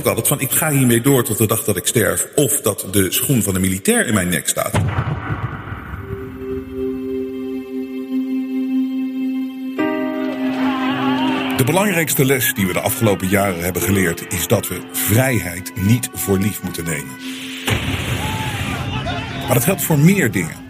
ook altijd van ik ga hiermee door tot de dag dat ik sterf. Of dat de schoen van de militair in mijn nek staat. De belangrijkste les die we de afgelopen jaren hebben geleerd is dat we vrijheid niet voor lief moeten nemen. Maar dat geldt voor meer dingen.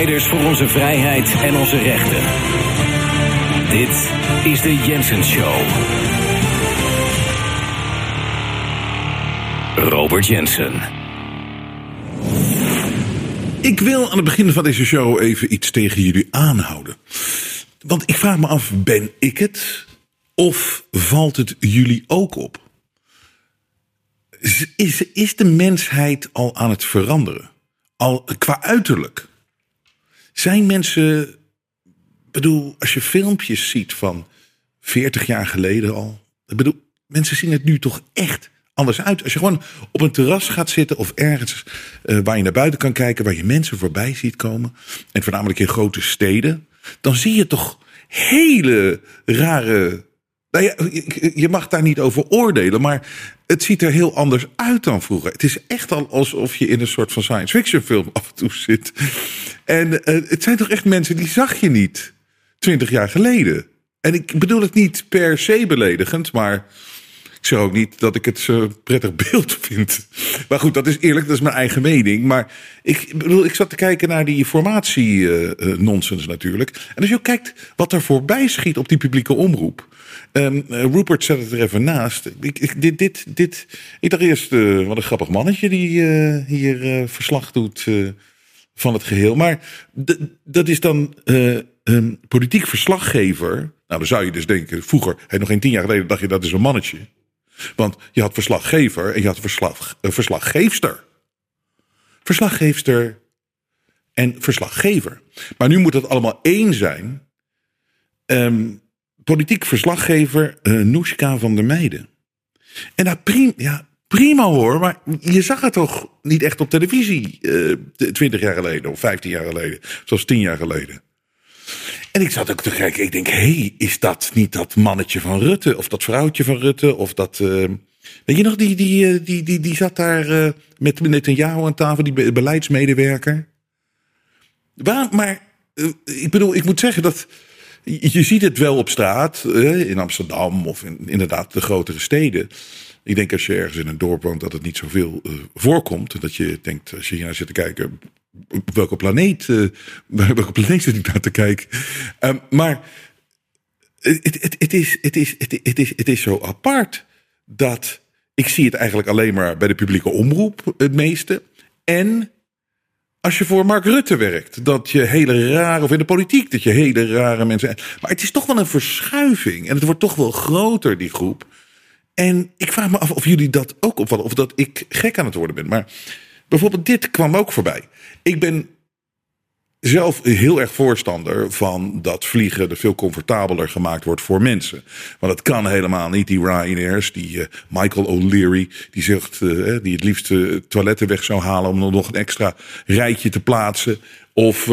Strijders voor onze vrijheid en onze rechten. Dit is de Jensen Show. Robert Jensen. Ik wil aan het begin van deze show even iets tegen jullie aanhouden. Want ik vraag me af, ben ik het? Of valt het jullie ook op? Is, is de mensheid al aan het veranderen? Al qua uiterlijk? Zijn mensen. Bedoel, als je filmpjes ziet van 40 jaar geleden al. Ik bedoel, mensen zien het nu toch echt anders uit. Als je gewoon op een terras gaat zitten of ergens uh, waar je naar buiten kan kijken, waar je mensen voorbij ziet komen. En voornamelijk in grote steden. Dan zie je toch hele rare. Nou ja, je mag daar niet over oordelen, maar het ziet er heel anders uit dan vroeger. Het is echt al alsof je in een soort van science fiction film af en toe zit. En uh, het zijn toch echt mensen die zag je niet twintig jaar geleden. En ik bedoel het niet per se beledigend, maar ik zeg ook niet dat ik het zo prettig beeld vind. Maar goed, dat is eerlijk, dat is mijn eigen mening. Maar ik bedoel, ik zat te kijken naar die formatie-nonsens uh, natuurlijk. En als je kijkt wat er voorbij schiet op die publieke omroep. Um, Rupert zet het er even naast. Ik, ik, dit, dit, dit, ik dacht eerst, wat een grappig mannetje die hier verslag doet van het geheel. Maar dat is dan een politiek verslaggever. Nou, dan zou je dus denken, vroeger, hey, nog geen tien jaar geleden, dacht je dat is een mannetje. Want je had verslaggever en je had verslag, verslaggeefster. Verslaggeefster en verslaggever. Maar nu moet het allemaal één zijn. Um, politiek verslaggever uh, Noeska van der Meijden. En dat prima, ja, prima hoor, maar je zag het toch niet echt op televisie uh, 20 jaar geleden of 15 jaar geleden, zoals 10 jaar geleden. En ik zat ook te kijken, ik denk, hey, is dat niet dat mannetje van Rutte of dat vrouwtje van Rutte of dat... Uh, weet je nog, die, die, die, die, die zat daar uh, met Netanyahu aan tafel, die beleidsmedewerker. Waar, maar ik bedoel, ik moet zeggen dat je ziet het wel op straat, in Amsterdam of in, inderdaad de grotere steden. Ik denk als je ergens in een dorp woont dat het niet zoveel uh, voorkomt. Dat je denkt, als je hier naar zit te kijken, op welke planeet, uh, welke planeet zit ik naar te kijken? Um, maar het, is, is, is, is zo apart dat ik zie het eigenlijk alleen maar bij de publieke omroep het meeste. En als je voor Mark Rutte werkt, dat je hele rare, of in de politiek, dat je hele rare mensen. Maar het is toch wel een verschuiving. En het wordt toch wel groter, die groep. En ik vraag me af of jullie dat ook opvallen, of dat ik gek aan het worden ben. Maar bijvoorbeeld dit kwam ook voorbij. Ik ben zelf heel erg voorstander van dat vliegen er veel comfortabeler gemaakt wordt voor mensen. Want dat kan helemaal niet. Die Ryanairs, die uh, Michael O'Leary, die zegt, uh, die het liefst uh, toiletten weg zou halen om nog een extra rijtje te plaatsen. Of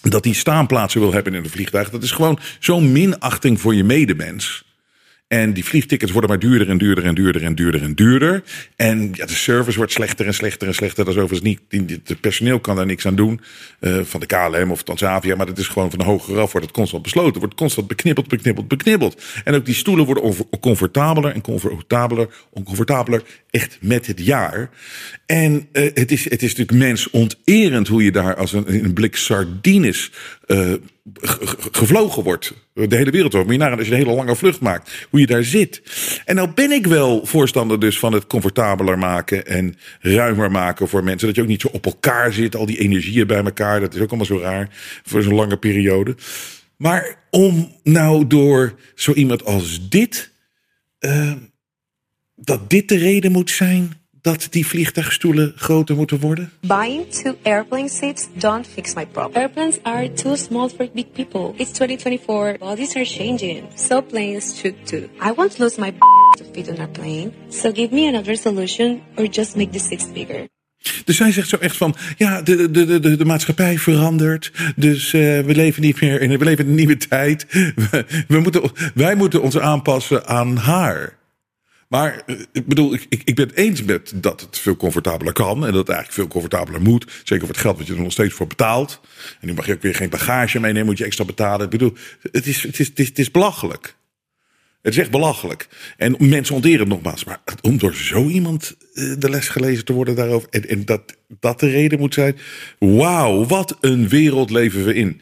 dat hij staanplaatsen wil hebben in een vliegtuig. Dat is gewoon zo'n minachting voor je medemens. En die vliegtickets worden maar duurder en duurder en duurder en duurder en duurder. En ja, de service wordt slechter en slechter en slechter. Dat is overigens niet. Het personeel kan daar niks aan doen. Uh, van de KLM of Transavia. Maar dat is gewoon van de hoger af. Wordt het constant besloten. Wordt constant beknibbeld, beknibbeld, beknibbeld. En ook die stoelen worden oncomfortabeler en comfortabeler, oncomfortabeler. Echt met het jaar. En uh, het, is, het is natuurlijk mensonterend hoe je daar als een, een blik sardines uh, gevlogen wordt. De hele wereld over. Maar je nagaan als je een hele lange vlucht maakt. Hoe je daar zit. En nou ben ik wel voorstander dus van het comfortabeler maken. En ruimer maken voor mensen. Dat je ook niet zo op elkaar zit. Al die energieën bij elkaar. Dat is ook allemaal zo raar. Voor zo'n lange periode. Maar om nou door zo iemand als dit. Uh, dat dit de reden moet zijn dat die vliegtuigstoelen groter moeten worden? Buying two airplane seats don't fix my problem. Airplanes are too small for big people. It's 2024. Bodies are changing. So planes should too. I won't lose my to fit on a plane. So give me another solution or just make the seats bigger. Dus zij zegt zo echt van, ja, de, de, de, de maatschappij verandert. Dus uh, we leven niet meer in, we leven in een nieuwe tijd. We, we moeten, wij moeten ons aanpassen aan haar. Maar ik bedoel, ik, ik ben het eens met dat het veel comfortabeler kan. En dat het eigenlijk veel comfortabeler moet. Zeker voor het geld wat je er nog steeds voor betaalt. En nu mag je ook weer geen bagage meenemen, moet je extra betalen. Ik bedoel, het is, het is, het is, het belachelijk. Het is echt belachelijk. En mensen onteren nogmaals. Maar om door zo iemand de les gelezen te worden daarover. En, en dat dat de reden moet zijn. Wauw, wat een wereld leven we in.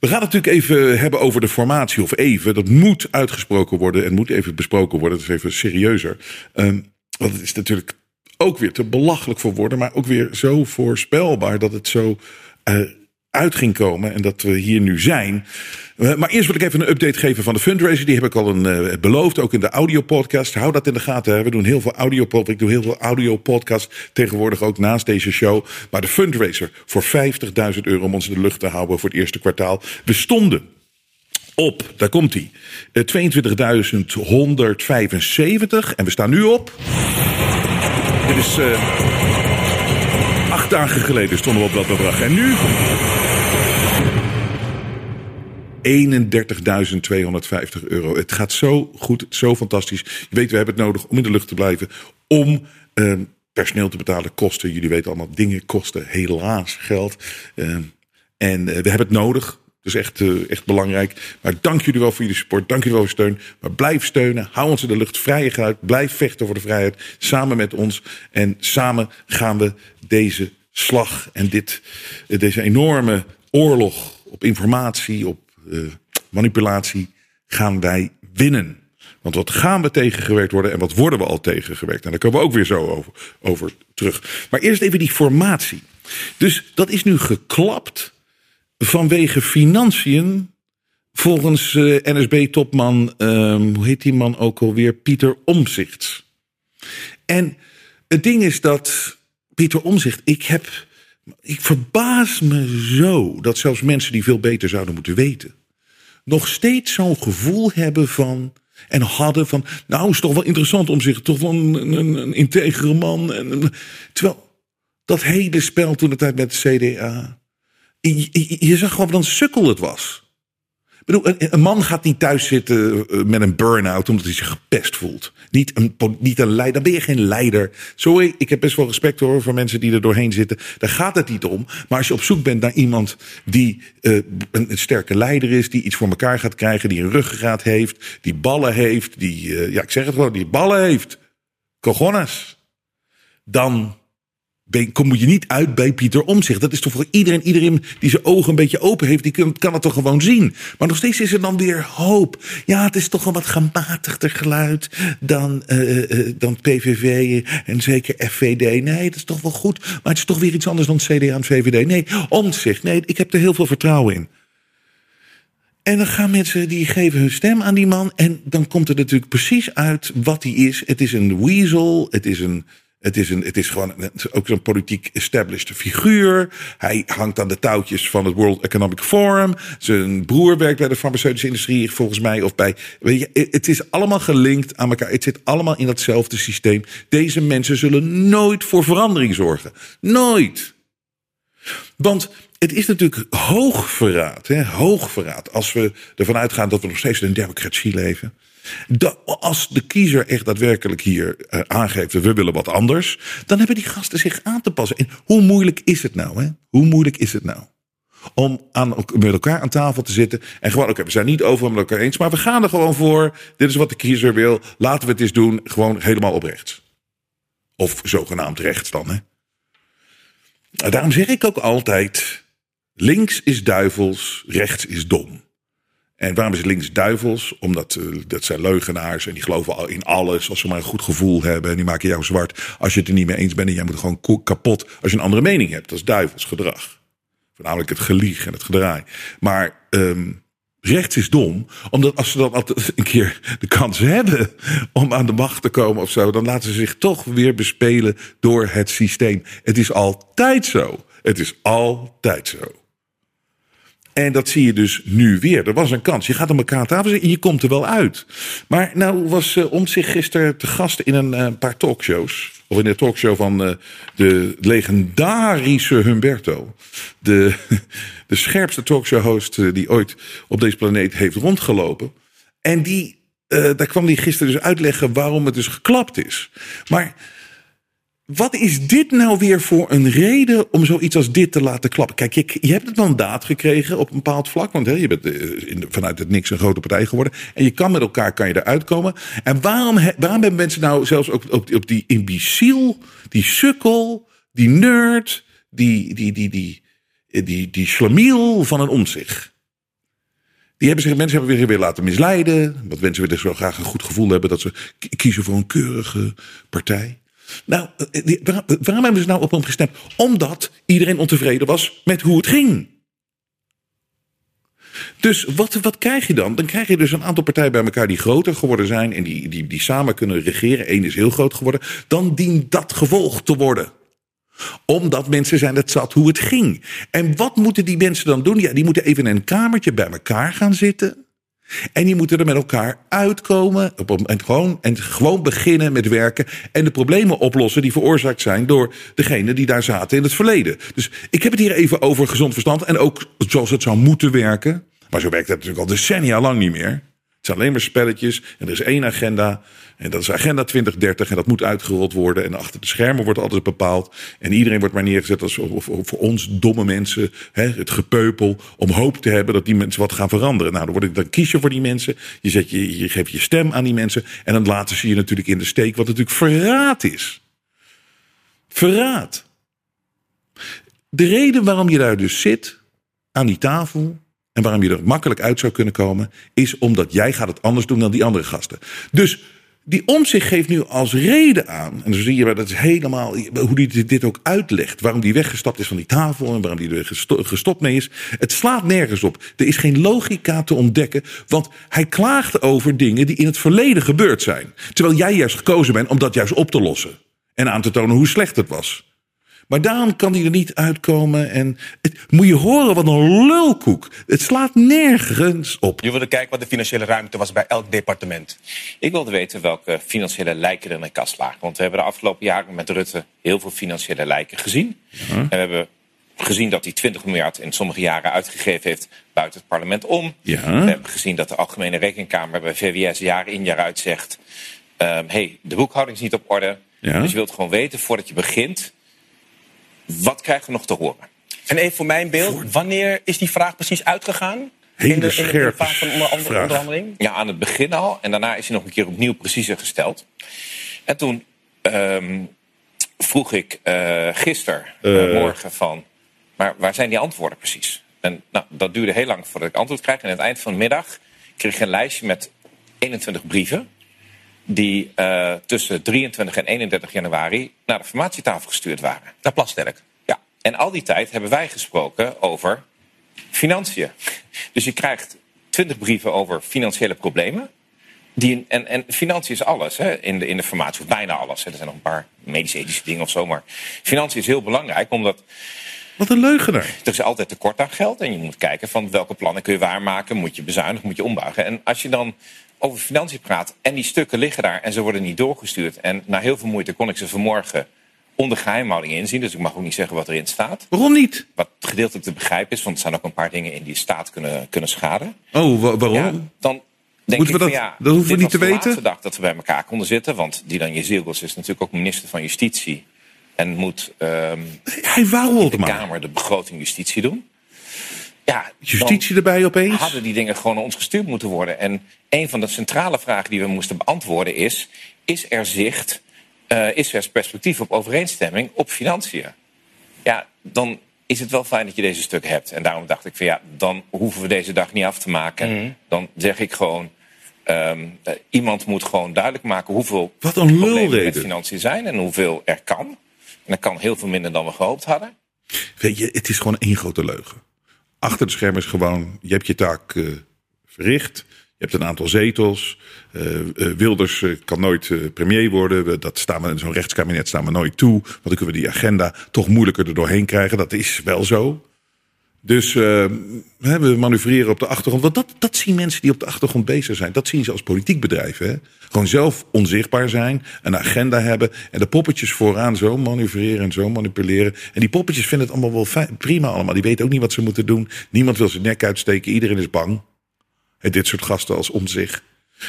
We gaan het natuurlijk even hebben over de formatie, of even. Dat moet uitgesproken worden en moet even besproken worden. Dat is even serieuzer. Um, want het is natuurlijk ook weer te belachelijk voor woorden, maar ook weer zo voorspelbaar dat het zo uh, uit ging komen en dat we hier nu zijn. Uh, maar eerst wil ik even een update geven van de fundraiser. Die heb ik al een, uh, beloofd, ook in de audio podcast. Hou dat in de gaten. We doen heel veel audio podcast. Ik doe heel veel audio podcast tegenwoordig ook naast deze show. Maar de fundraiser voor 50.000 euro om ons in de lucht te houden voor het eerste kwartaal. We stonden op, daar komt hij, 22.175 en we staan nu op. Dit is acht dagen geleden stonden we op dat bedrag. En nu 31.250 euro. Het gaat zo goed, zo fantastisch. Je weet, we hebben het nodig om in de lucht te blijven. Om uh, personeel te betalen, kosten. Jullie weten allemaal, dingen kosten helaas geld. Uh, en uh, we hebben het nodig. Is echt, uh, echt belangrijk. Maar dank jullie wel voor jullie support. Dank jullie wel voor steun. Maar blijf steunen. Hou ons in de lucht. Vrije geluid. Blijf vechten voor de vrijheid. Samen met ons. En samen gaan we deze slag en dit, deze enorme oorlog op informatie, op manipulatie gaan wij winnen. Want wat gaan we tegengewerkt worden en wat worden we al tegengewerkt? En daar komen we ook weer zo over, over terug. Maar eerst even die formatie. Dus dat is nu geklapt vanwege financiën. Volgens uh, NSB-topman, um, hoe heet die man ook alweer? Pieter Omzicht. En het ding is dat Pieter Omzicht, ik heb. Ik verbaas me zo dat zelfs mensen die veel beter zouden moeten weten nog steeds zo'n gevoel hebben van. En hadden van. Nou, is toch wel interessant om zich. Toch wel een, een, een integere man. En, terwijl dat hele spel toen de tijd met de CDA. Je, je, je zag gewoon wat een sukkel het was. Bedoel, een, man gaat niet thuis zitten met een burn-out omdat hij zich gepest voelt. Niet een, niet een leider, dan ben je geen leider. Sorry, ik heb best wel respect hoor voor mensen die er doorheen zitten. Daar gaat het niet om. Maar als je op zoek bent naar iemand die uh, een, sterke leider is, die iets voor elkaar gaat krijgen, die een ruggengraat heeft, die ballen heeft, die, uh, ja ik zeg het gewoon, die ballen heeft. Cojones. Dan kom moet je niet uit bij Pieter Omzicht. Dat is toch voor iedereen, iedereen die zijn ogen een beetje open heeft, die kan, kan het toch gewoon zien. Maar nog steeds is er dan weer hoop. Ja, het is toch een wat gematigder geluid dan, uh, uh, dan PVV en zeker FVD. Nee, dat is toch wel goed. Maar het is toch weer iets anders dan CDA en VVD. Nee, Omzicht. Nee, ik heb er heel veel vertrouwen in. En dan gaan mensen die geven hun stem aan die man. En dan komt er natuurlijk precies uit wat hij is. Het is een weasel. Het is een Het is, een, het is gewoon ook zo'n politiek established figuur. Hij hangt aan de touwtjes van het World Economic Forum. Zijn broer werkt bij de farmaceutische industrie, volgens mij. Of bij, weet je, het is allemaal gelinkt aan elkaar. Het zit allemaal in datzelfde systeem. Deze mensen zullen nooit voor verandering zorgen. Nooit. Want het is natuurlijk hoogverraad, hè, hoogverraad. Als we ervan uitgaan dat we nog steeds in een democratie leven. Als de kiezer echt daadwerkelijk hier eh, aangeeft, we willen wat anders. Dan hebben die gasten zich aan te passen. En hoe moeilijk is het nou? Hè? Hoe moeilijk is het nou? Om aan, met elkaar aan tafel te zitten. En gewoon, oké, we zijn niet overal met elkaar eens. Maar we gaan er gewoon voor. Dit is wat de kiezer wil. Laten we het eens doen. Gewoon helemaal op rechts. Of zogenaamd rechts dan, hè? Daarom zeg ik ook altijd: links is duivels, rechts is dom. En waarom is links duivels? Omdat eh, dat zijn leugenaars en die geloven al in alles. Als ze maar een goed gevoel hebben en die maken jou zwart. Als je het er niet mee eens bent en jij moet gewoon kapot. Als je een andere mening hebt, dat is duivels gedrag. Voornamelijk het gelieg en het gedraai. Maar ehm, rechts is dom, omdat als ze dan altijd een keer de kans hebben om aan de macht te komen of zo, dan laten ze zich toch weer bespelen door het systeem. Het is altijd zo. Het is altijd zo. En dat zie je dus nu weer. Er was een kans. Je gaat aan elkaar tafel zitten en je komt er wel uit. Maar nou was uh, Omtzigt gisteren te gast in een uh, paar talkshows. Of in de talkshow van uh, de legendarische Humberto. De, de scherpste talkshow-host die ooit op deze planeet heeft rondgelopen. En die, daar kwam hij gisteren dus uitleggen waarom het dus geklapt is. Maar wat is dit nou weer voor een reden om zoiets als dit te laten klappen? Kijk, je, je hebt het mandaat gekregen op een bepaald vlak. Want je bent in, vanuit het niks een grote partij geworden. En je kan met elkaar kan je eruit komen. En waarom, waarom hebben mensen nou zelfs ook op, die imbeciel, die sukkel, die nerd, die, die, die, die, die, die, die slamiel van een omzicht? Die hebben zich, mensen hebben weer weer laten misleiden. Want mensen willen zo graag een goed gevoel hebben dat ze kiezen voor een keurige partij. Nou, waarom, waarom hebben ze nou op hem gestemd? Omdat iedereen ontevreden was met hoe het ging. Dus wat, wat krijg je dan? Dan krijg je dus een aantal partijen bij elkaar die groter geworden zijn en die, die, die samen kunnen regeren. Eén is heel groot geworden. Dan dient dat gevolgd te worden omdat mensen zijn het zat hoe het ging. En wat moeten die mensen dan doen? Ja, die moeten even in een kamertje bij elkaar gaan zitten. En die moeten er met elkaar uitkomen. En gewoon, en gewoon beginnen met werken. En de problemen oplossen die veroorzaakt zijn door degene die daar zaten in het verleden. Dus ik heb het hier even over gezond verstand. En ook zoals het zou moeten werken. Maar zo werkt het natuurlijk al decennia lang niet meer. Zijn alleen maar spelletjes. En er is één agenda. En dat is agenda 2030. En dat moet uitgerold worden. En achter de schermen wordt alles bepaald. En iedereen wordt maar neergezet als voor ons domme mensen. Hè, het gepeupel. Om hoop te hebben dat die mensen wat gaan veranderen. Nou, dan, word ik, dan kies je voor die mensen. Je, zet je, je geeft je stem aan die mensen. En dan laten ze je natuurlijk in de steek. Wat natuurlijk verraad is. Verraad. De reden waarom je daar dus zit. Aan die tafel. En waarom je er makkelijk uit zou kunnen komen. Is omdat jij gaat het anders doen dan die andere gasten. Dus die omzicht geeft nu als reden aan. En dan zie je, dat is helemaal hoe hij dit ook uitlegt. Waarom die weggestapt is van die tafel en waarom die er gestopt mee is. Het slaat nergens op. Er is geen logica te ontdekken. Want hij klaagt over dingen die in het verleden gebeurd zijn. Terwijl jij juist gekozen bent om dat juist op te lossen. En aan te tonen hoe slecht het was. Maar daarom kan hij er niet uitkomen. En het, moet je horen wat een lulkoek. Het slaat nergens op. Je wilde kijken wat de financiële ruimte was bij elk departement. Ik wilde weten welke financiële lijken er in de kast lagen. Want we hebben de afgelopen jaren met Rutte heel veel financiële lijken gezien. Ja. En we hebben gezien dat hij 20 miljard in sommige jaren uitgegeven heeft buiten het parlement om. Ja. We hebben gezien dat de Algemene Rekenkamer bij VWS jaar in jaar uit zegt... Um, hey, de boekhouding is niet op orde. Ja. Dus je wilt gewoon weten voordat je begint... wat krijgen we nog te horen? En even voor mijn beeld, wanneer is die vraag precies uitgegaan? Hele in de, in de, in de van onder, onder, vraag. onderhandeling? Ja, aan het begin al. En daarna is hij nog een keer opnieuw preciezer gesteld. En toen ehm, vroeg ik eh gisteren, eh, Eh. morgen van... maar waar zijn die antwoorden precies? En nou, dat duurde heel lang voordat ik antwoord kreeg. En aan het eind van de middag kreeg ik een lijstje met 21 brieven... die eh, tussen 23 en 31 januari naar de formatietafel gestuurd waren. Naar Plasterk. Ja, en al die tijd hebben wij gesproken over financiën. Dus je krijgt 20 brieven over financiële problemen. Die, en, en financiën is alles hè, in, de, in de formatie, of bijna alles. Hè. Er zijn nog een paar medisch-ethische dingen of zo. Maar financiën is heel belangrijk, omdat Wat een leugenaar. er is altijd tekort aan geld. En je moet kijken van welke plannen kun je waarmaken. Moet je bezuinigen, moet je ombuigen. En als je dan over financiën praat en die stukken liggen daar en ze worden niet doorgestuurd. En na heel veel moeite kon ik ze vanmorgen onder geheimhouding inzien. Dus ik mag ook niet zeggen wat erin staat. Waarom niet? Wat gedeeltelijk te begrijpen is, want er staan ook een paar dingen in die de staat kunnen, kunnen schaden. Oh, wa- waarom? Ja, dan denk Moeten we ik dat- van ja, dat hoeven we niet te de weten? laatste dag dat we bij elkaar konden zitten. Want Dylan Jezilgos is natuurlijk ook minister van Justitie. En moet ehm, Hij wou de maar. Kamer de begroting justitie doen. Ja, Justitie erbij opeens? hadden die dingen gewoon naar ons gestuurd moeten worden. En een van de centrale vragen die we moesten beantwoorden is... is er zicht, eh, is er perspectief op overeenstemming op financiën? Ja, dan is het wel fijn dat je deze stuk hebt. En daarom dacht ik van ja, dan hoeven we deze dag niet af te maken. Mhm. Dan zeg ik gewoon... ehm, eh, iemand moet gewoon duidelijk maken hoeveel Wat een problemen met financiën zijn... en hoeveel er kan. Dat kan heel veel minder dan we gehoopt hadden. Weet je, het is gewoon één grote leugen. Achter de schermen is gewoon, je hebt je taak eh, verricht. Je hebt een aantal zetels. Eh, eh, Wilders kan nooit premier worden. Dat staan we in zo'n rechtskabinet staan we nooit toe. Want dan kunnen we die agenda toch moeilijker er doorheen krijgen. Dat is wel zo. Dus hè, we manoeuvreren op de achtergrond. Want dat, dat zien mensen die op de achtergrond bezig zijn. Dat zien ze als politiek bedrijf. Hè? Gewoon zelf onzichtbaar zijn. Een agenda hebben. En de poppetjes vooraan zo manoeuvreren en zo manipuleren. En die poppetjes vinden het allemaal wel fijn, prima allemaal. Die weten ook niet wat ze moeten doen. Niemand wil zijn nek uitsteken. Iedereen is bang. Hè, dit soort gasten als om zich.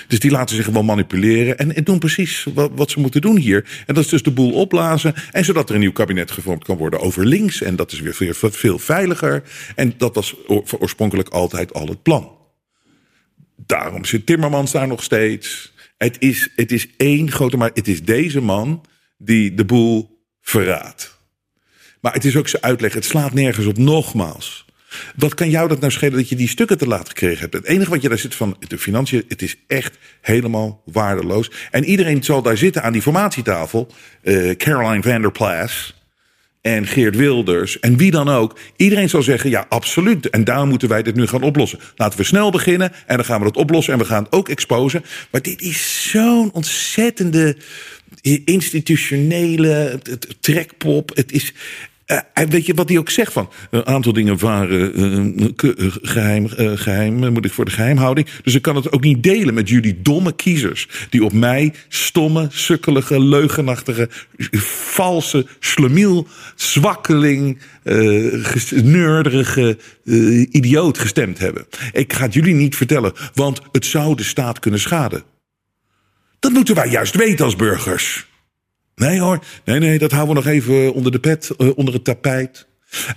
Dus die laten zich gewoon manipuleren en, en doen precies wat, wat ze moeten doen hier. En dat is dus de boel opblazen. En zodat er een nieuw kabinet gevormd kan worden over links. En dat is weer veel, veel veiliger. En dat was oor- oorspronkelijk altijd al het plan. Daarom zit Timmermans daar nog steeds. Het is, het is één grote, maar het is deze man die de boel verraadt. Maar het is ook zijn uitleg. Het slaat nergens op. Nogmaals. Wat kan jou dat nou schelen dat je die stukken te laat gekregen hebt? Het enige wat je daar zit van de financiën, het is echt helemaal waardeloos. En iedereen zal daar zitten aan die formatietafel. eh, Caroline van der en Geert Wilders en wie dan ook. Iedereen zal zeggen, ja, absoluut. En daarom moeten wij dit nu gaan oplossen. Laten we snel beginnen en dan gaan we dat oplossen. En we gaan het ook exposen. Maar dit is zo'n ontzettende institutionele trekpop. Het is... en weet je wat hij ook zegt van? Een aantal dingen waren eh, geheim, eh, geheim, eh, moet ik voor de geheimhouding. Dus ik kan het ook niet delen met jullie domme kiezers. Die op mij stomme, sukkelige, leugenachtige, valse, slemiel, zwakkeling, neurderige idioot gestemd hebben. Ik ga het jullie niet vertellen, want het zou de staat kunnen schaden. Dat moeten wij juist weten als burgers. Nee hoor, nee, nee, dat houden we nog even onder de pet, eh, onder het tapijt.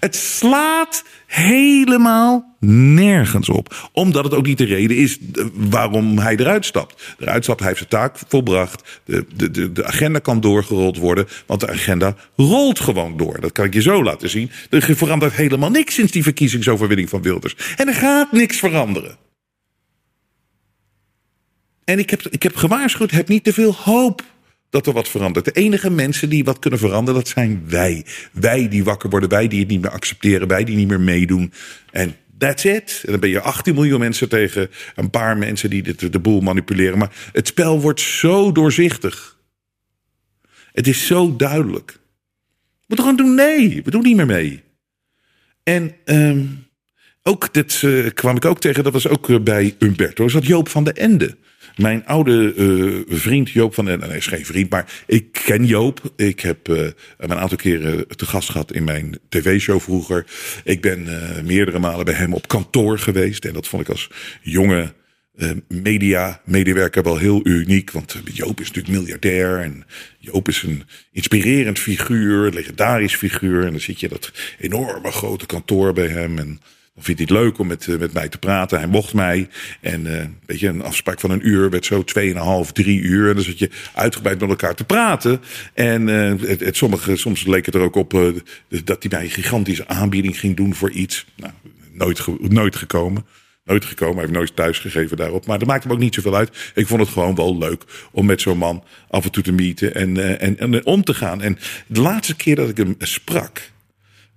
Het slaat helemaal nergens op. Omdat het ook niet de reden is eh, waarom hij eruit stapt. Eruit stapt, hij heeft zijn taak volbracht. De, de, de, de agenda kan doorgerold worden. Want de agenda rolt gewoon door. Dat kan ik je zo laten zien. Er verandert helemaal niks sinds die verkiezingsoverwinning van Wilders. En er gaat niks veranderen. En ik heb, ik heb gewaarschuwd, heb niet te veel hoop dat er wat verandert. De enige mensen die wat kunnen veranderen, dat zijn wij. Wij die wakker worden, wij die het niet meer accepteren, wij die niet meer meedoen. En that's it. En dan ben je 18 miljoen mensen tegen een paar mensen die de, de boel manipuleren. Maar het spel wordt zo doorzichtig. Het is zo duidelijk. We moeten gewoon doen nee, we doen niet meer mee. En ehm, ook, dit eh, kwam ik ook tegen, dat was ook eh, bij Umberto, dat Joop van de Ende. Mijn oude eh, vriend Joop van den nee, is geen vriend, maar ik ken Joop. Ik heb eh, hem een aantal keren te gast gehad in mijn tv-show vroeger. Ik ben eh, meerdere malen bij hem op kantoor geweest. En dat vond ik als jonge media-medewerker wel heel uniek. Want Joop is natuurlijk miljardair. En Joop is een inspirerend figuur, een legendarisch figuur. En dan zit je dat enorme grote kantoor bij hem. En dan vindt hij het leuk om met, eh, met mij te praten. Hij mocht mij. En eh weet je, een afspraak van een uur werd zo tweeënhalf, drie uur. En dan zit je uitgebreid met elkaar te praten. En eh, het, sommige, soms leek het er ook op dat hij mij een gigantische aanbieding ging doen voor iets. Nou, nooit, nooit gekomen. Nooit gekomen, hij heeft nooit thuisgegeven daarop. Maar dat maakt hem ook niet zoveel uit. Ik vond het gewoon wel leuk om met zo'n man af en toe te meeten en, en, en om te gaan. En de laatste keer dat ik hem sprak,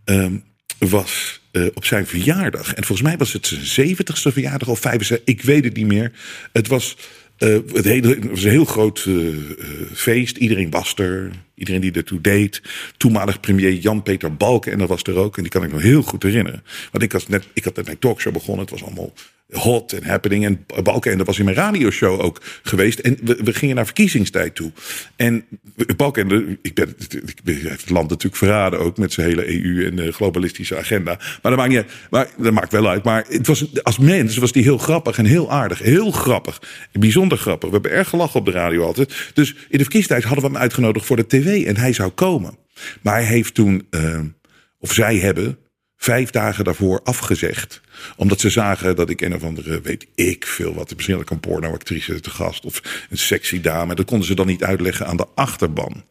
ehm, was eh, op zijn verjaardag. En volgens mij was het zijn zeventigste verjaardag of 75, ik weet het niet meer. Het was Eh, het, hele, was een heel groot eh, feest. Iedereen was er. Iedereen die ertoe deed. Toenmalig premier Jan-Peter Balken en dat was er ook. En die kan ik nog heel goed herinneren. Want ik, was net, ik had net mijn talkshow begonnen. Het was allemaal hot en happening. En dat was in mijn radioshow ook geweest. En we, gingen naar verkiezingstijd toe. En Balken, ik ben, ik het land natuurlijk verraden ook met zijn hele EU en de globalistische agenda. Maar dat maakt niet. Maar dat maakt wel uit. Maar het was, als mens was die heel grappig en heel aardig. Heel grappig. Bijzonder grappig. We hebben erg gelachen op de radio altijd. Dus in de verkiezingstijd hadden we hem uitgenodigd voor de tv en hij zou komen. Maar hij heeft toen, uh, of zij hebben, vijf dagen daarvoor afgezegd. Omdat ze zagen dat ik een of andere, weet ik veel wat, misschien had ik een pornoactrice te gast of een sexy dame. Dat konden ze dan niet uitleggen aan de achterban.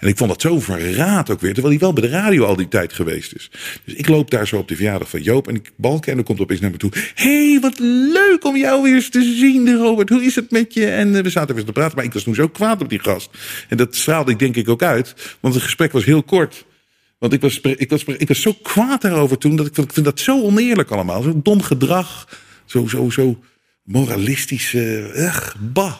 En ik vond dat zo verraad ook weer, terwijl hij wel bij de radio al die tijd geweest is. Dus ik loop daar zo op de verjaardag van Joop en ik balken en dan komt opeens naar me toe. hey, wat leuk om jou weer eens te zien, Robert. Hoe is het met je? En eh, we zaten weer te praten, maar ik was toen zo kwaad op die gast. En dat straalde ik denk ik ook uit, want het gesprek was heel kort. Want ik was, ik was, ik was zo kwaad daarover toen, dat ik, vind dat zo oneerlijk allemaal. Zo'n dom gedrag, zo, zo, zo moralistisch, uh, bah.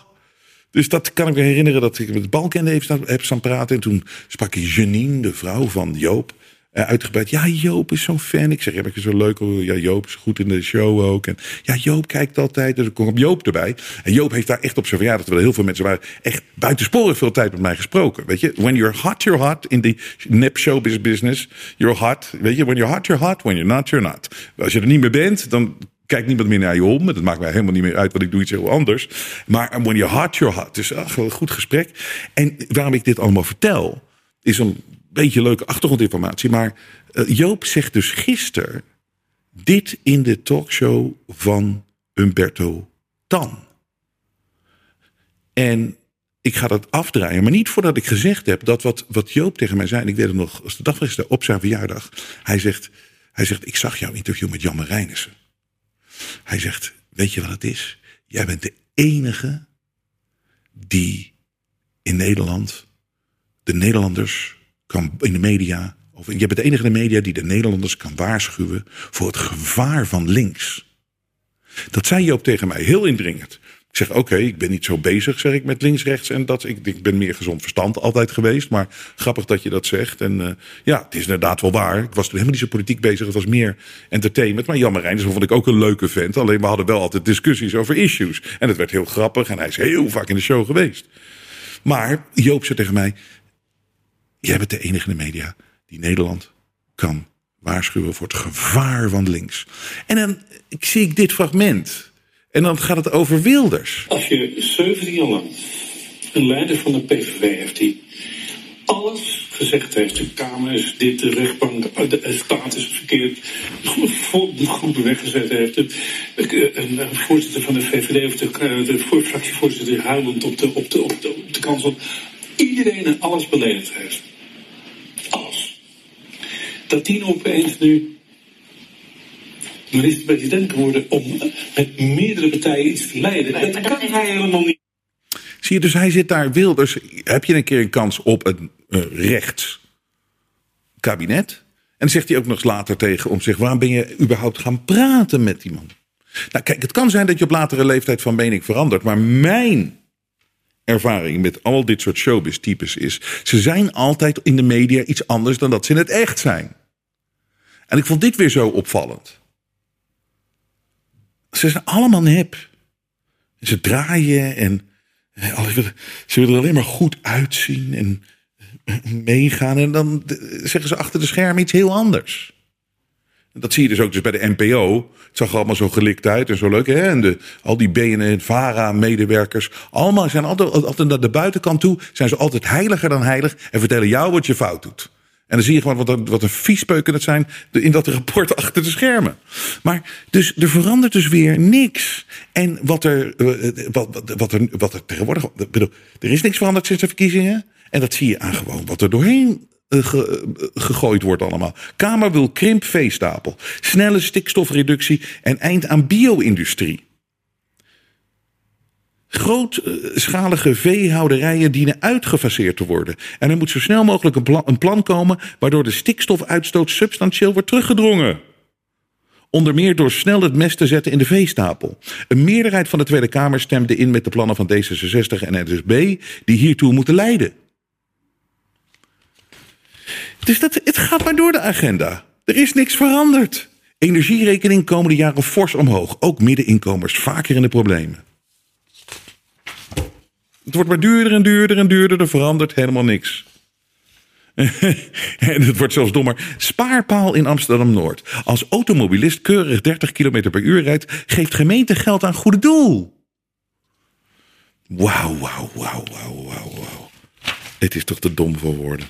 Dus dat kan ik me herinneren dat ik met Balkende staan, heb staan praten. En toen sprak ik Janine, de vrouw van Joop, uh, uitgebreid. Ja, Joop is zo'n fan. Ik zeg, heb ik zo leuk. Ja, Joop is goed in de show ook. En ja, Joop kijkt altijd. Dus ik kom op Joop erbij. En Joop heeft daar echt op zijn verjaardag, terwijl heel veel mensen waren, echt buitensporig veel tijd met mij gesproken. Weet je, when you're hot, you're hot. In die nep showbiz business, you're hot. Weet je, when you're hot, you're hot. When you're not, you're not. Als je er niet meer bent, dan kijkt niemand meer naar je om. Dat maakt mij helemaal niet meer uit, want ik doe iets heel anders. Maar when you're hot, you're hot. Dus ach, een goed gesprek. En waarom ik dit allemaal vertel, is een beetje leuke achtergrondinformatie. Maar uh, Joop zegt dus gisteren dit in de talkshow van Umberto Tan. En ik ga dat afdraaien, maar niet voordat ik gezegd heb dat wat, wat Joop tegen mij zei. En ik weet het nog, als de dag was op zijn verjaardag. Hij zegt, hij zegt: Ik zag jouw interview met Jan Marijnissen. Hij zegt: Weet je wat het is? Jij bent de enige die in Nederland de Nederlanders in de media. Of je bent de enige in de media die de Nederlanders kan waarschuwen voor het gevaar van links. Dat zei Joop tegen mij heel indringend. Ik zeg, oké, ik ben niet zo bezig, zeg ik, met links, rechts en dat. Ik, ik ben meer gezond verstand altijd geweest, maar grappig dat je dat zegt. En uh, ja, het is inderdaad wel waar. Ik was toen helemaal niet zo politiek bezig, het was meer entertainment. Maar Jan Marijn, vond ik ook een leuke vent. Alleen we hadden wel altijd discussies over issues. En het werd heel grappig en hij is heel vaak in de show geweest. Maar Joop zei tegen mij, jij bent de enige in de media die Nederland kan waarschuwen voor het gevaar van links. En dan zie ik dit fragment... En dan gaat het over Wilders. Als je 17 jaar lang een leider van de PVV heeft die alles gezegd heeft. De Kamer is dit, de rechtbank, de staat is verkeerd. De groepen weggezet heeft. Een, voorzitter van de VVD of de, de fractievoorzitter huilend op de, op de, op de, op de. Iedereen en alles beledigd heeft. Dat die opeens nu minister-president geworden om met meerdere partijen iets te leiden. dat kan hij helemaal niet. Zie je, dus hij zit daar Wilders. Heb je een keer een kans op een uh, rechtskabinet? En dan zegt hij ook nog later tegen om zich: waarom ben je überhaupt gaan praten met die man? Nou, kijk, het kan zijn dat je op latere leeftijd van mening verandert, maar mijn ervaring met al dit soort showbiz-types is: ze zijn altijd in de media iets anders dan dat ze in het echt zijn. En ik vond dit weer zo opvallend. Ze zijn allemaal nep. Ze draaien en ze willen er alleen maar goed uitzien en meegaan. En dan zeggen ze achter de schermen iets heel anders. Dat zie je dus ook dus bij de NPO. Het zag er allemaal zo gelikt uit en zo leuk. Hè? En de, al die BNN, VARA-medewerkers. Allemaal zijn altijd, altijd naar de buitenkant toe. Zijn ze altijd heiliger dan heilig. En vertellen jou wat je fout doet. En dan zie je gewoon wat, een, wat een viespeuken het zijn in dat rapport achter de schermen. Maar dus er verandert dus weer niks. En wat er, wat, wat, er, wat er tegenwoordig. Bedoel, er is niks veranderd sinds de verkiezingen. En dat zie je aan gewoon wat er doorheen gegooid wordt allemaal. Kamer wil krimp veestapel. Snelle stikstofreductie en eind aan bio-industrie. Grootschalige veehouderijen dienen uitgefaseerd te worden. En er moet zo snel mogelijk een plan, komen waardoor de stikstofuitstoot substantieel wordt teruggedrongen. Onder meer door snel het mes te zetten in de veestapel. Een meerderheid van de Tweede Kamer stemde in met de plannen van D66 en NSB die hiertoe moeten leiden. Dus dat, het gaat maar door de agenda. Er is niks veranderd. Energierekening komende jaren fors omhoog. Ook middeninkomers vaker in de problemen. Het wordt maar duurder en duurder en duurder. Er verandert helemaal niks. en het wordt zelfs dommer. Spaarpaal in Amsterdam-Noord. Als automobilist keurig 30 km per uur rijdt... geeft gemeente geld aan goede doel. Wauw, wauw, wauw, wauw, wauw. Het is toch te dom voor woorden.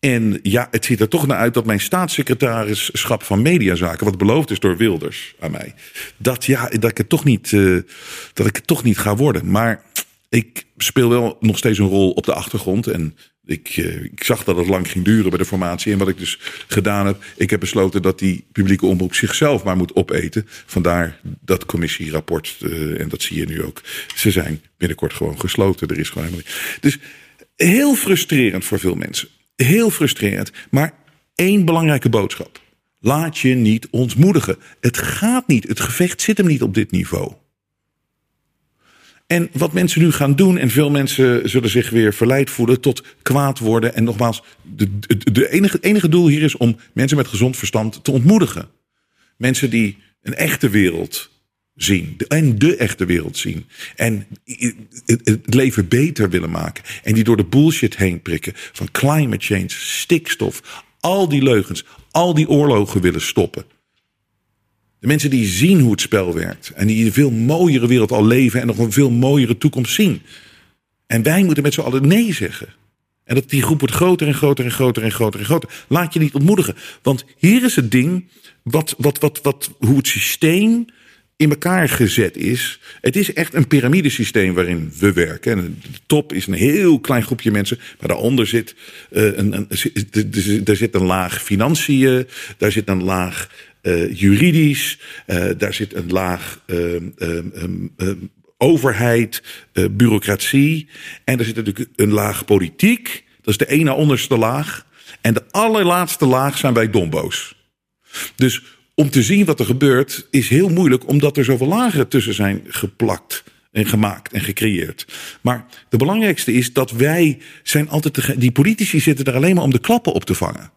En ja, het ziet er toch naar uit dat mijn staatssecretarischap van Mediazaken, wat beloofd is door Wilders aan mij, dat, ja, dat, ik, het toch niet, uh, dat ik het toch niet ga worden. Maar ik speel wel nog steeds een rol op de achtergrond. En ik, uh, ik zag dat het lang ging duren bij de formatie. En wat ik dus gedaan heb, ik heb besloten dat die publieke omroep zichzelf maar moet opeten. Vandaar dat commissierapport. Uh, en dat zie je nu ook. Ze zijn binnenkort gewoon gesloten. Er is gewoon helemaal niet. Dus heel frustrerend voor veel mensen heel frustrerend. Maar één belangrijke boodschap. Laat je niet ontmoedigen. Het gaat niet. Het gevecht zit hem niet op dit niveau. En wat mensen nu gaan doen, en veel mensen zullen zich weer verleid voelen tot kwaad worden. En nogmaals, de enige, enige doel hier is om mensen met gezond verstand te ontmoedigen. Mensen die een echte wereld zien. En de echte wereld zien. En het leven beter willen maken. En die door de bullshit heen prikken. Van climate change, stikstof. Al die leugens. Al die oorlogen willen stoppen. De mensen die zien hoe het spel werkt. En die een veel mooiere wereld al leven. En nog een veel mooiere toekomst zien. En wij moeten met z'n allen nee zeggen. En dat die groep wordt groter en groter en groter en groter en groter. Laat je niet ontmoedigen. Want hier is het ding. Wat, wat, wat, wat, hoe het systeem in elkaar gezet is. Het is echt een piramidesysteem waarin we werken. de top is een heel klein groepje mensen. Maar daaronder zit, uh, een, een, er zit een laag financiën. Daar zit een laag uh, juridisch. Uh, daar zit een laag overheid, bureaucratie. En er zit natuurlijk een laag politiek. Dat is de ene onderste laag. En de allerlaatste laag zijn wij dombo's. Dus om te zien wat er gebeurt is heel moeilijk, omdat er zoveel lagen tussen zijn geplakt en gemaakt en gecreëerd. Maar de belangrijkste is dat wij zijn altijd, die politici zitten er alleen maar om de klappen op te vangen.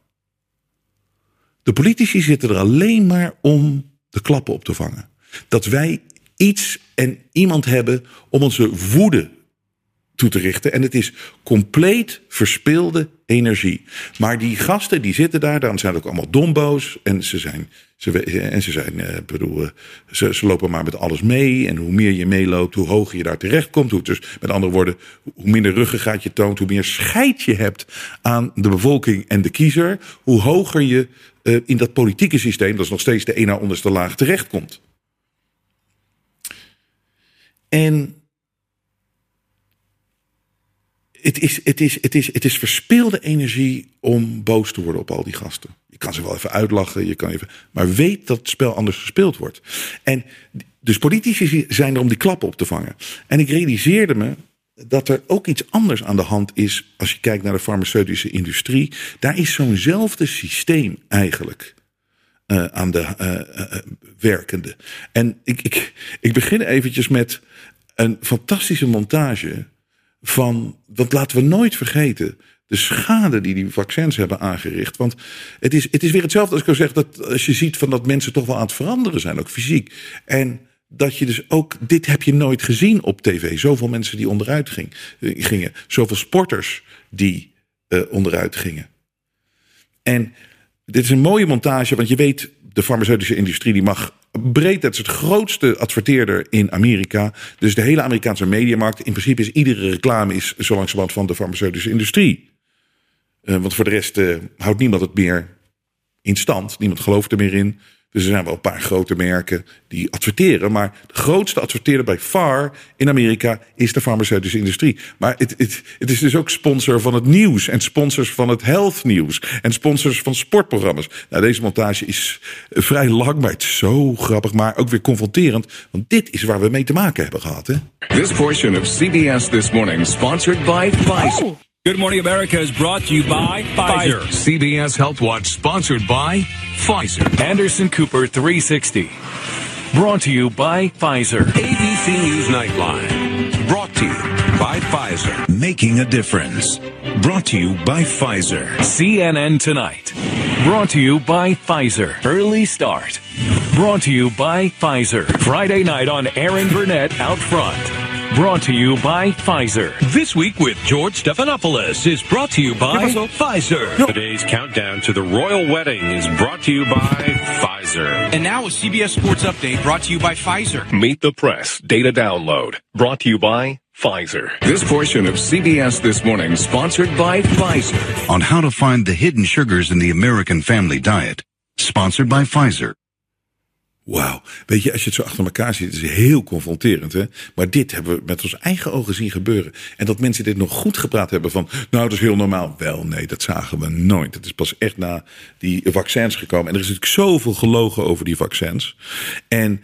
De politici zitten er alleen maar om de klappen op te vangen. Dat wij iets en iemand hebben om onze woede toe te richten. En het is compleet verspilde energie. Maar die gasten die zitten daar, dan zijn ook allemaal domboos. En ze zijn, ze, en ze zijn, eh, bedoel, eh, ze, ze, lopen maar met alles mee. En hoe meer je meeloopt, hoe hoger je daar terecht komt. Hoe, dus met andere woorden, hoe minder ruggengraat je toont, hoe meer scheid je hebt aan de bevolking en de kiezer. Hoe hoger je uh, in dat politieke systeem, dat is nog steeds de ene onderste laag, terechtkomt. En het is, het, is, het, is, het is verspilde energie om boos te worden op al die gasten. Kan ze wel even uitlachen, je kan even, maar weet dat het spel anders gespeeld wordt. En dus politici zijn er om die klappen op te vangen. En ik realiseerde me dat er ook iets anders aan de hand is als je kijkt naar de farmaceutische industrie. Daar is zo'nzelfde systeem eigenlijk. Uh, aan de uh, uh, werkende. En ik, ik, ik begin eventjes met een fantastische montage van, want laten we nooit vergeten, de schade die die vaccins hebben aangericht. Want het is, het is weer hetzelfde als ik al zeg, dat als je ziet van dat mensen toch wel aan het veranderen zijn, ook fysiek. En dat je dus ook, dit heb je nooit gezien op tv. Zoveel mensen die onderuit eh, gingen. Zoveel sporters die uh, onderuit gingen. En dit is een mooie montage, want je weet, de farmaceutische industrie die mag breed. Dat is het grootste adverteerder in Amerika. Dus de hele Amerikaanse mediamarkt. In principe is iedere reclame is zo langzamerhand van de farmaceutische industrie. Uh, want voor de rest uh, houdt niemand het meer in stand. Niemand gelooft er meer in. Dus er zijn wel een paar grote merken die adverteren. Maar de grootste adverteerder bij far in Amerika is de farmaceutische industrie. Maar het, het, het is dus ook sponsor van het nieuws. En sponsors van het health nieuws. En sponsors van sportprogramma's. Nou, deze montage is vrij lang, maar het is zo grappig. Maar ook weer confronterend. Want dit is waar we mee te maken hebben gehad. Hè? This portion of CBS This Morning sponsored by Pfizer. Oh, Good Morning America is brought to you by Pfizer. CBS Health Watch sponsored by Pfizer. Anderson Cooper 360. Brought to you by Pfizer. ABC News Nightline. Brought to you by Pfizer. Making a difference. Brought to you by Pfizer. CNN Tonight. Brought to you by Pfizer. Early Start. Brought to you by Pfizer. Friday night on Aaron Burnett Out Front. Brought to you by Pfizer. This week with George Stephanopoulos is brought to you by Pfizer. Today's countdown to the royal wedding is brought to you by Pfizer. And now a CBS Sports Update brought to you by Pfizer. Meet the Press Data Download brought to you by Pfizer. This portion of CBS This Morning sponsored by Pfizer. On how to find the hidden sugars in the American family diet. Sponsored by Pfizer. Wauw. Weet je, als je het zo achter elkaar ziet, is het heel confronterend. Hè? Maar dit hebben we met onze eigen ogen zien gebeuren. En dat mensen dit nog goed gepraat hebben van, nou, dat is heel normaal. Wel, nee, dat zagen we nooit. Het is pas echt na die vaccins gekomen. En er is natuurlijk zoveel gelogen over die vaccins. En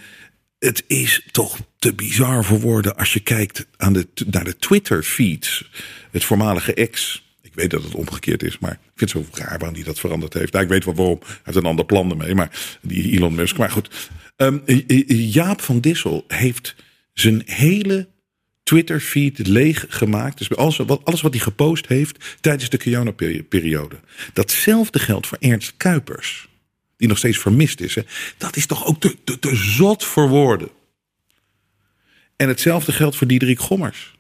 het is toch te bizar voor woorden als je kijkt aan de, naar de Twitter-feeds. Het voormalige ex. Weet dat het omgekeerd is, maar ik vind het zo raar waarom hij dat veranderd heeft. Nou, ik weet wel waarom. Hij heeft een ander plan ermee, maar die Elon Musk. Maar goed, um, Jaap van Dissel heeft zijn hele Twitter-feed leeg gemaakt. Dus alles wat, alles wat hij gepost heeft tijdens de corona-periode. Datzelfde geldt voor Ernst Kuipers die nog steeds vermist is. Hè? Dat is toch ook te, te, te zot voor woorden. En hetzelfde geldt voor Diederik Gommers.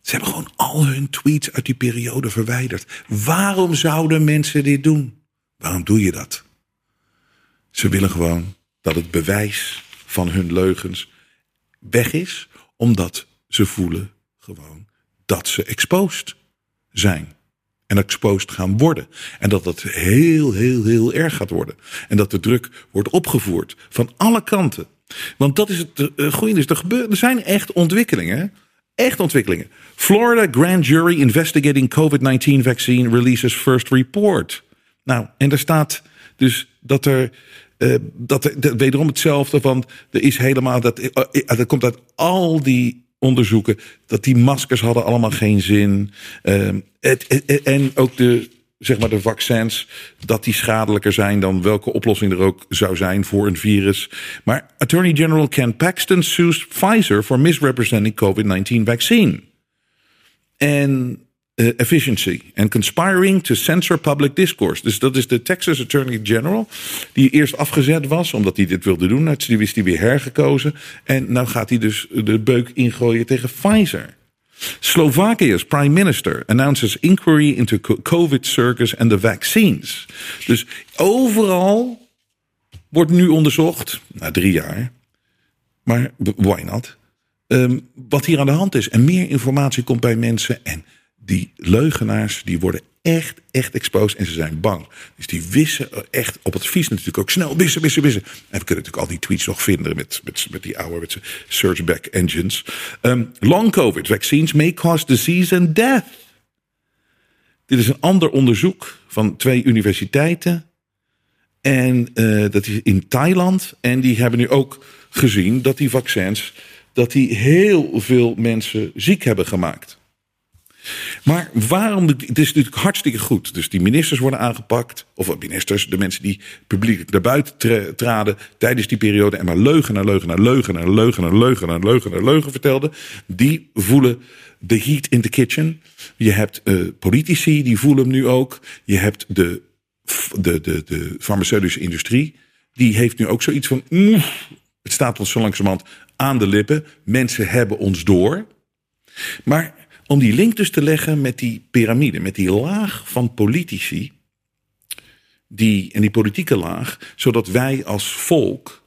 Ze hebben gewoon al hun tweets uit die periode verwijderd. Waarom zouden mensen dit doen? Waarom doe je dat? Ze willen gewoon dat het bewijs van hun leugens weg is, omdat ze voelen gewoon dat ze exposed zijn en exposed gaan worden. En dat dat heel, heel, heel erg gaat worden. En dat de druk wordt opgevoerd van alle kanten. Want dat is het uh, goede. Er, er zijn echt ontwikkelingen. Echt ontwikkelingen. Florida grand jury investigating COVID-19 vaccine releases first report. Nou, en er staat dus dat er. Uh, dat er wederom hetzelfde van. Er is helemaal. Dat, uh, dat komt uit al die onderzoeken dat die maskers hadden allemaal geen zin. Het, en ook de, zeg maar de vaccins, dat die schadelijker zijn dan welke oplossing er ook zou zijn voor een virus. Maar Attorney General Ken Paxton sues Pfizer for misrepresenting COVID-19 vaccine. En uh, efficiency and conspiring to censor public discourse. Dus dat is de Texas Attorney General, die eerst afgezet was omdat hij dit wilde doen. Die wist hij weer hergekozen. En nou gaat hij dus de beuk ingooien tegen Pfizer. Slovakia's prime minister announces inquiry into COVID circus and the vaccines. Dus overal wordt nu onderzocht, na drie jaar, maar why not? Um, wat hier aan de hand is. En meer informatie komt bij mensen en die leugenaars die worden echt, echt exposed en ze zijn bang. Dus die wissen echt op het vies natuurlijk ook snel wissen, wissen, wissen. En we kunnen natuurlijk al die tweets nog vinden met, met, met die oude met searchback engines. Um, long COVID vaccines may cause disease and death. Dit is een ander onderzoek van twee universiteiten. En uh, dat is in Thailand. En die hebben nu ook gezien dat die vaccins dat die heel veel mensen ziek hebben gemaakt. Maar waarom? Het is natuurlijk hartstikke goed. Dus die ministers worden aangepakt. Of ministers, de mensen die publiek naar buiten traden tijdens die periode. En maar leugen naar leugen naar leugen naar leugen naar leugen naar leugen naar leugen vertelden. Die voelen de heat in the kitchen. Je hebt uh, politici, die voelen hem nu ook. Je hebt de, de, de, de farmaceutische industrie. Die heeft nu ook zoiets van. Het staat ons zo langzamerhand aan de lippen. Mensen hebben ons door. Maar om die link dus te leggen met die piramide, met die laag van politici. Die, en die politieke laag, zodat wij als volk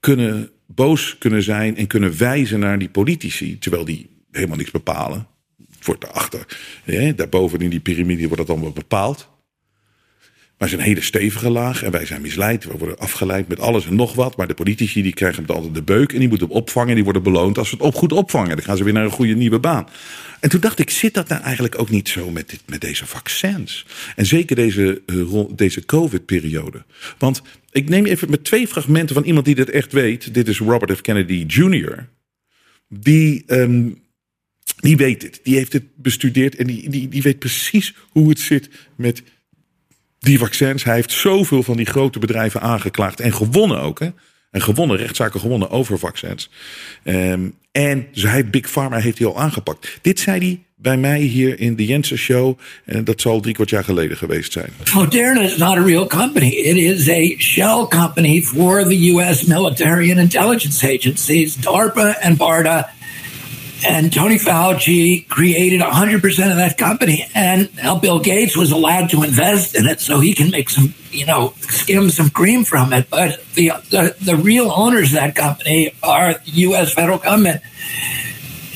kunnen boos kunnen zijn en kunnen wijzen naar die politici, terwijl die helemaal niks bepalen. Het wordt daarachter, hè, daarboven in die piramide wordt dat allemaal bepaald. Maar het een hele stevige laag en wij zijn misleid. We worden afgeleid met alles en nog wat. Maar de politici die krijgen het altijd de beuk en die moeten opvangen. En die worden beloond als ze het op goed opvangen. Dan gaan ze weer naar een goede nieuwe baan. En toen dacht ik, zit dat nou eigenlijk ook niet zo met, dit, met deze vaccins? En zeker deze, uh, deze COVID-periode. Want ik neem even met twee fragmenten van iemand die dit echt weet. Dit is Robert F. Kennedy Jr. Die um, Die weet het. Die heeft het bestudeerd en die, die, die weet precies hoe het zit met die vaccins. Hij heeft zoveel van die grote bedrijven aangeklaagd en gewonnen ook. Hè? En gewonnen, rechtszaken gewonnen over vaccins. Um, en dus Big Pharma heeft hij al aangepakt. Dit zei hij bij mij hier in de Jensen Show. En dat zal drie kwart jaar geleden geweest zijn. Moderna is not a real company. It is a shell company for the U.S. military and intelligence agencies, DARPA and BARDA. And Tony Fauci created 100% of that company. And now Bill Gates was allowed to invest in it so he can make some, you know, skim some cream from it. But the, the, the real owners of that company are the U.S. federal government.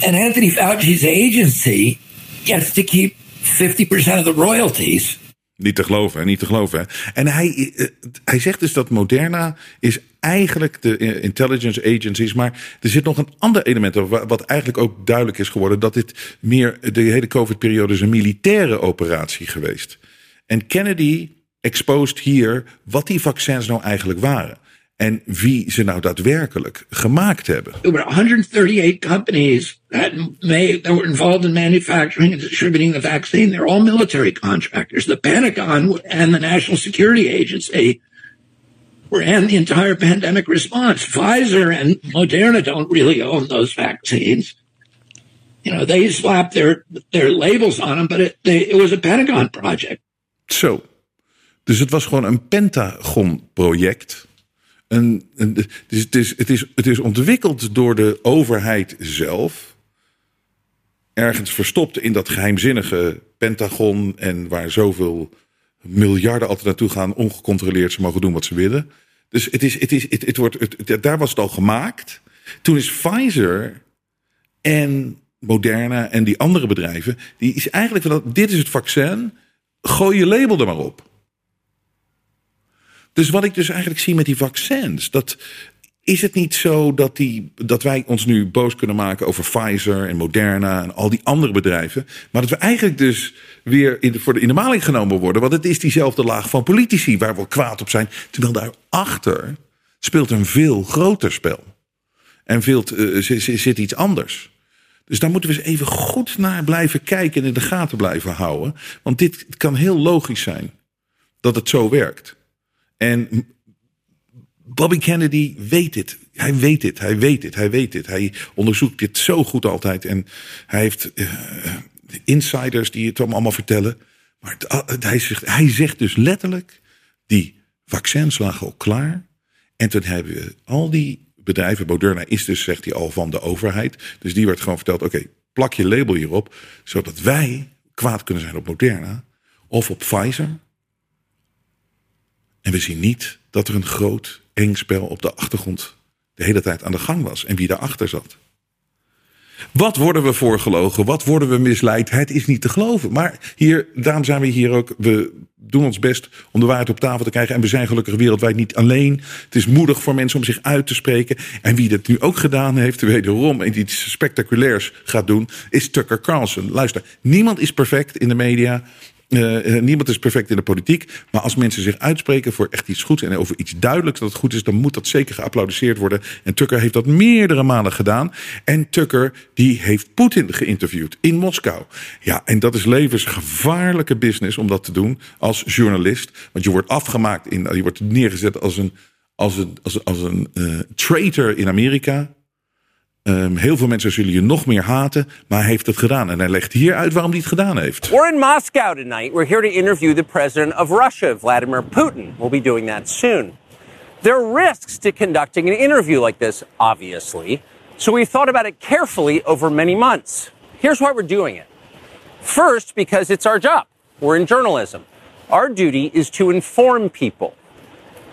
And Anthony Fauci's agency gets to keep 50% of the royalties. Niet te geloven, niet te geloven. En hij, eh, hij zegt dus dat Moderna is eigenlijk de intelligence agencies. Maar er zit nog een ander element op, wat eigenlijk ook duidelijk is geworden. Dat dit meer, de hele COVID-periode is een militaire operatie geweest. En Kennedy exposed hier wat die vaccins nou eigenlijk waren. En wie ze nou daadwerkelijk gemaakt hebben. There were 138 companies that, may, that were involved in manufacturing and distributing the vaccine. They're all military contractors. The Pentagon and the National Security Agency ran the entire pandemic response. Pfizer and Moderna don't really own those vaccines. You know, they slapped their, their labels on them, but it, they, it was a Pentagon project. Zo. Dus het was gewoon een Pentagon-project. Het, is, het, is, het is ontwikkeld door de overheid zelf. Ergens verstopt in dat geheimzinnige Pentagon. En waar zoveel miljarden altijd naartoe gaan, ongecontroleerd. Ze mogen doen wat ze willen. Dus het is, het is, het, wordt, het, daar was het al gemaakt. Toen is Pfizer en Moderna en die andere bedrijven, die is eigenlijk van dit is het vaccin, gooi je label er maar op. Dus wat ik dus eigenlijk zie met die vaccins, dat is het niet zo dat, die, dat wij ons nu boos kunnen maken over Pfizer en Moderna en al die andere bedrijven. Maar dat we eigenlijk dus weer in de, voor de, in de maling genomen worden. Want het is diezelfde laag van politici waar we kwaad op zijn. Terwijl daarachter speelt een veel groter spel. En veel, uh, zit iets anders. Dus daar moeten we eens even goed naar blijven kijken en in de gaten blijven houden. Want dit kan heel logisch zijn dat het zo werkt. En Bobby Kennedy weet het. Hij weet dit, hij weet dit, hij weet dit. Hij onderzoekt dit zo goed altijd. En hij heeft uh, insiders die het hem allemaal vertellen. Maar hij, zegt, hij zegt dus letterlijk: die vaccins lagen al klaar. En toen hebben we al die bedrijven, Moderna is dus, zegt hij al, van de overheid. Dus die werd gewoon verteld: oké, plak je label hierop, zodat wij kwaad kunnen zijn op Moderna of op Pfizer. En we zien niet dat er een groot eng spel op de achtergrond de hele tijd aan de gang was en wie daarachter zat. Wat worden we voorgelogen? Wat worden we misleid? Het is niet te geloven. Maar hier, daarom zijn we hier ook. We doen ons best om de waarheid op tafel te krijgen. En we zijn gelukkig wereldwijd niet alleen. Het is moedig voor mensen om zich uit te spreken. En wie dat nu ook gedaan heeft, wederom en iets spectaculairs gaat doen, is Tucker Carlson. Luister, niemand is perfect in de media. Uh, niemand is perfect in de politiek. Maar als mensen zich uitspreken voor echt iets goeds en over iets duidelijks dat het goed is, dan moet dat zeker geapplaudiseerd worden. En Tucker heeft dat meerdere malen gedaan. En Tucker, die heeft Poetin geïnterviewd in Moskou. Ja, en dat is levensgevaarlijke business om dat te doen als journalist. Want je wordt afgemaakt, in, je wordt neergezet als een, als een, als, als een uh, traitor in Amerika. Um, heel veel mensen zullen je nog meer haten, maar hij heeft het gedaan. En hij legt hier uit waarom hij het gedaan heeft. We're in Moscow tonight. We're here to interview the president of Russia, Vladimir Putin. We'll be doing that soon. There are risks to conducting an interview like this, obviously. So we thought about it carefully over many months. Here's why we're doing it. First, because it's our job. We're in journalism. Our duty is to inform people.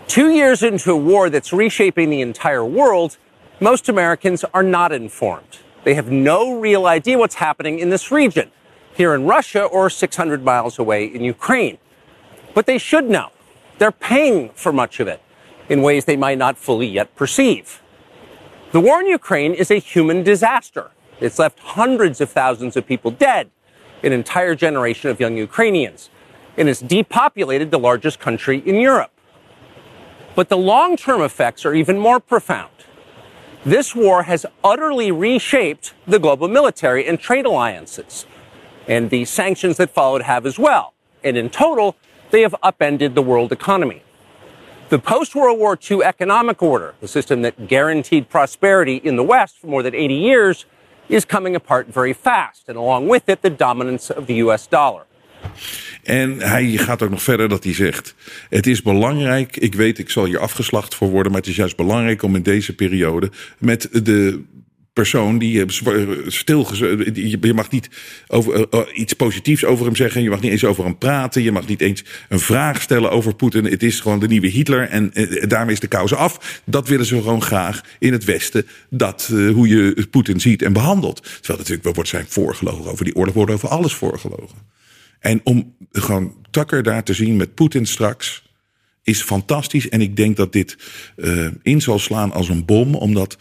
Two years into a war that's reshaping the entire world, most Americans are not informed. They have no real idea what's happening in this region, here in Russia or 600 miles away in Ukraine. But they should know. They're paying for much of it in ways they might not fully yet perceive. The war in Ukraine is a human disaster. It's left hundreds of thousands of people dead, an entire generation of young Ukrainians, and it's depopulated the largest country in Europe. But the long term effects are even more profound. This war has utterly reshaped the global military and trade alliances. And the sanctions that followed have as well. And in total, they have upended the world economy. The post World War II economic order, the system that guaranteed prosperity in the West for more than 80 years, is coming apart very fast. And along with it, the dominance of the US dollar. En hij gaat ook nog verder dat hij zegt: Het is belangrijk, ik weet, ik zal hier afgeslacht voor worden, maar het is juist belangrijk om in deze periode met de persoon die stilgezet. Je mag niet over, uh, iets positiefs over hem zeggen. Je mag niet eens over hem praten. Je mag niet eens een vraag stellen over Poetin. Het is gewoon de nieuwe Hitler. En uh, daarmee is de kous af. Dat willen ze gewoon graag in het Westen. Dat hoe je Poetin ziet en behandelt. Terwijl natuurlijk wordt zijn voorgelogen over die oorlog. Wordt over alles voorgelogen. En om gewoon Tucker daar te zien met Poetin straks is fantastisch. En ik denk dat dit uh, in zal slaan als een bom. Omdat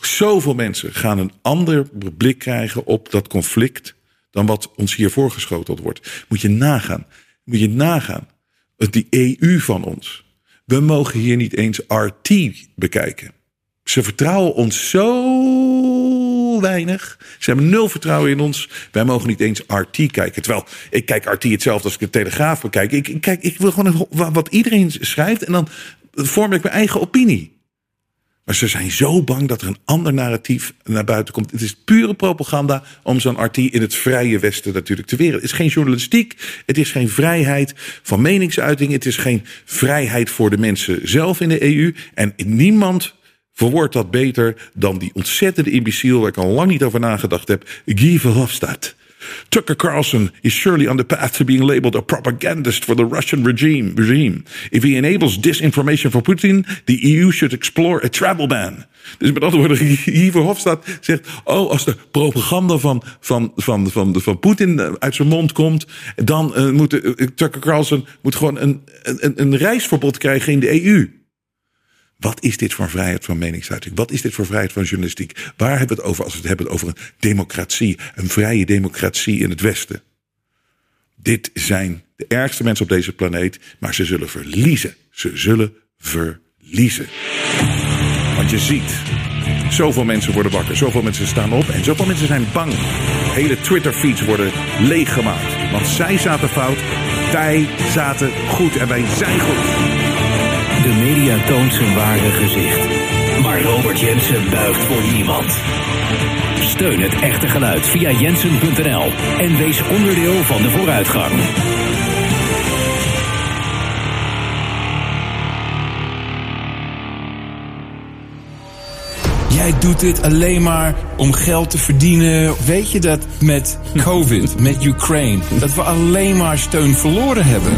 zoveel mensen gaan een ander blik krijgen op dat conflict. dan wat ons hier voorgeschoteld wordt. Moet je nagaan. Moet je nagaan. Die EU van ons. We mogen hier niet eens RT bekijken. Ze vertrouwen ons zo weinig. Ze hebben nul vertrouwen in ons. Wij mogen niet eens RT kijken. Terwijl ik kijk RT hetzelfde als ik de Telegraaf bekijk. Ik, ik, kijk, ik wil gewoon wat iedereen schrijft en dan vorm ik mijn eigen opinie. Maar ze zijn zo bang dat er een ander narratief naar buiten komt. Het is pure propaganda om zo'n RT in het vrije Westen natuurlijk te weren. Het is geen journalistiek. Het is geen vrijheid van meningsuiting. Het is geen vrijheid voor de mensen zelf in de EU. En niemand verwoordt dat beter dan die ontzettende imbeciel waar ik al lang niet over nagedacht heb, Guy Verhofstadt. Tucker Carlson is surely on the path to being labeled a propagandist for the Russian regime. regime. If he enables disinformation for Putin, the EU should explore a travel ban. Dus met andere woorden, Guy Verhofstadt zegt: Oh, als de propaganda van, van, van, van, van Poetin uit zijn mond komt, dan uh, moet uh, Tucker Carlson moet gewoon een, een, een reisverbod krijgen in de EU. Wat is dit voor vrijheid van meningsuiting? Wat is dit voor vrijheid van journalistiek? Waar hebben we het over als we het hebben over een democratie, een vrije democratie in het Westen? Dit zijn de ergste mensen op deze planeet, maar ze zullen verliezen. Ze zullen verliezen. Want je ziet, zoveel mensen worden wakker, zoveel mensen staan op en zoveel mensen zijn bang. Hele Twitter-feeds worden leeggemaakt. Want zij zaten fout, wij zaten goed en wij zijn goed. De media toont zijn ware gezicht. Maar Robert Jensen buigt voor niemand. Steun het echte geluid via jensen.nl en wees onderdeel van de vooruitgang. Jij doet dit alleen maar om geld te verdienen. Weet je dat met COVID, met Ukraine, dat we alleen maar steun verloren hebben?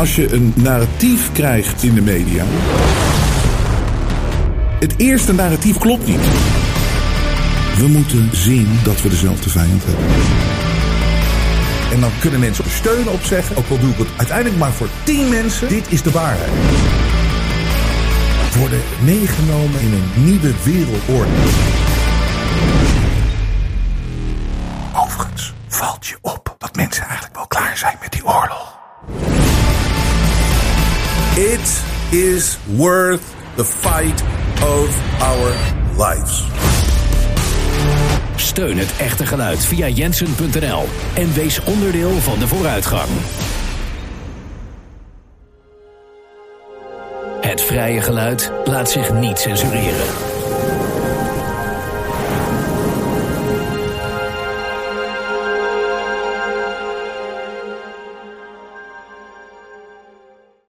Als je een narratief krijgt in de media. Het eerste narratief klopt niet. We moeten zien dat we dezelfde vijand hebben. En dan kunnen mensen steun op zeggen. Ook al doe ik het uiteindelijk maar voor tien mensen. Dit is de waarheid. Worden meegenomen in een nieuwe wereldorde. Overigens valt je op dat mensen eigenlijk wel klaar zijn met die oorlog. It is worth the fight of our lives. Steun het echte geluid via jensen.nl en wees onderdeel van de vooruitgang. Het vrije geluid laat zich niet censureren.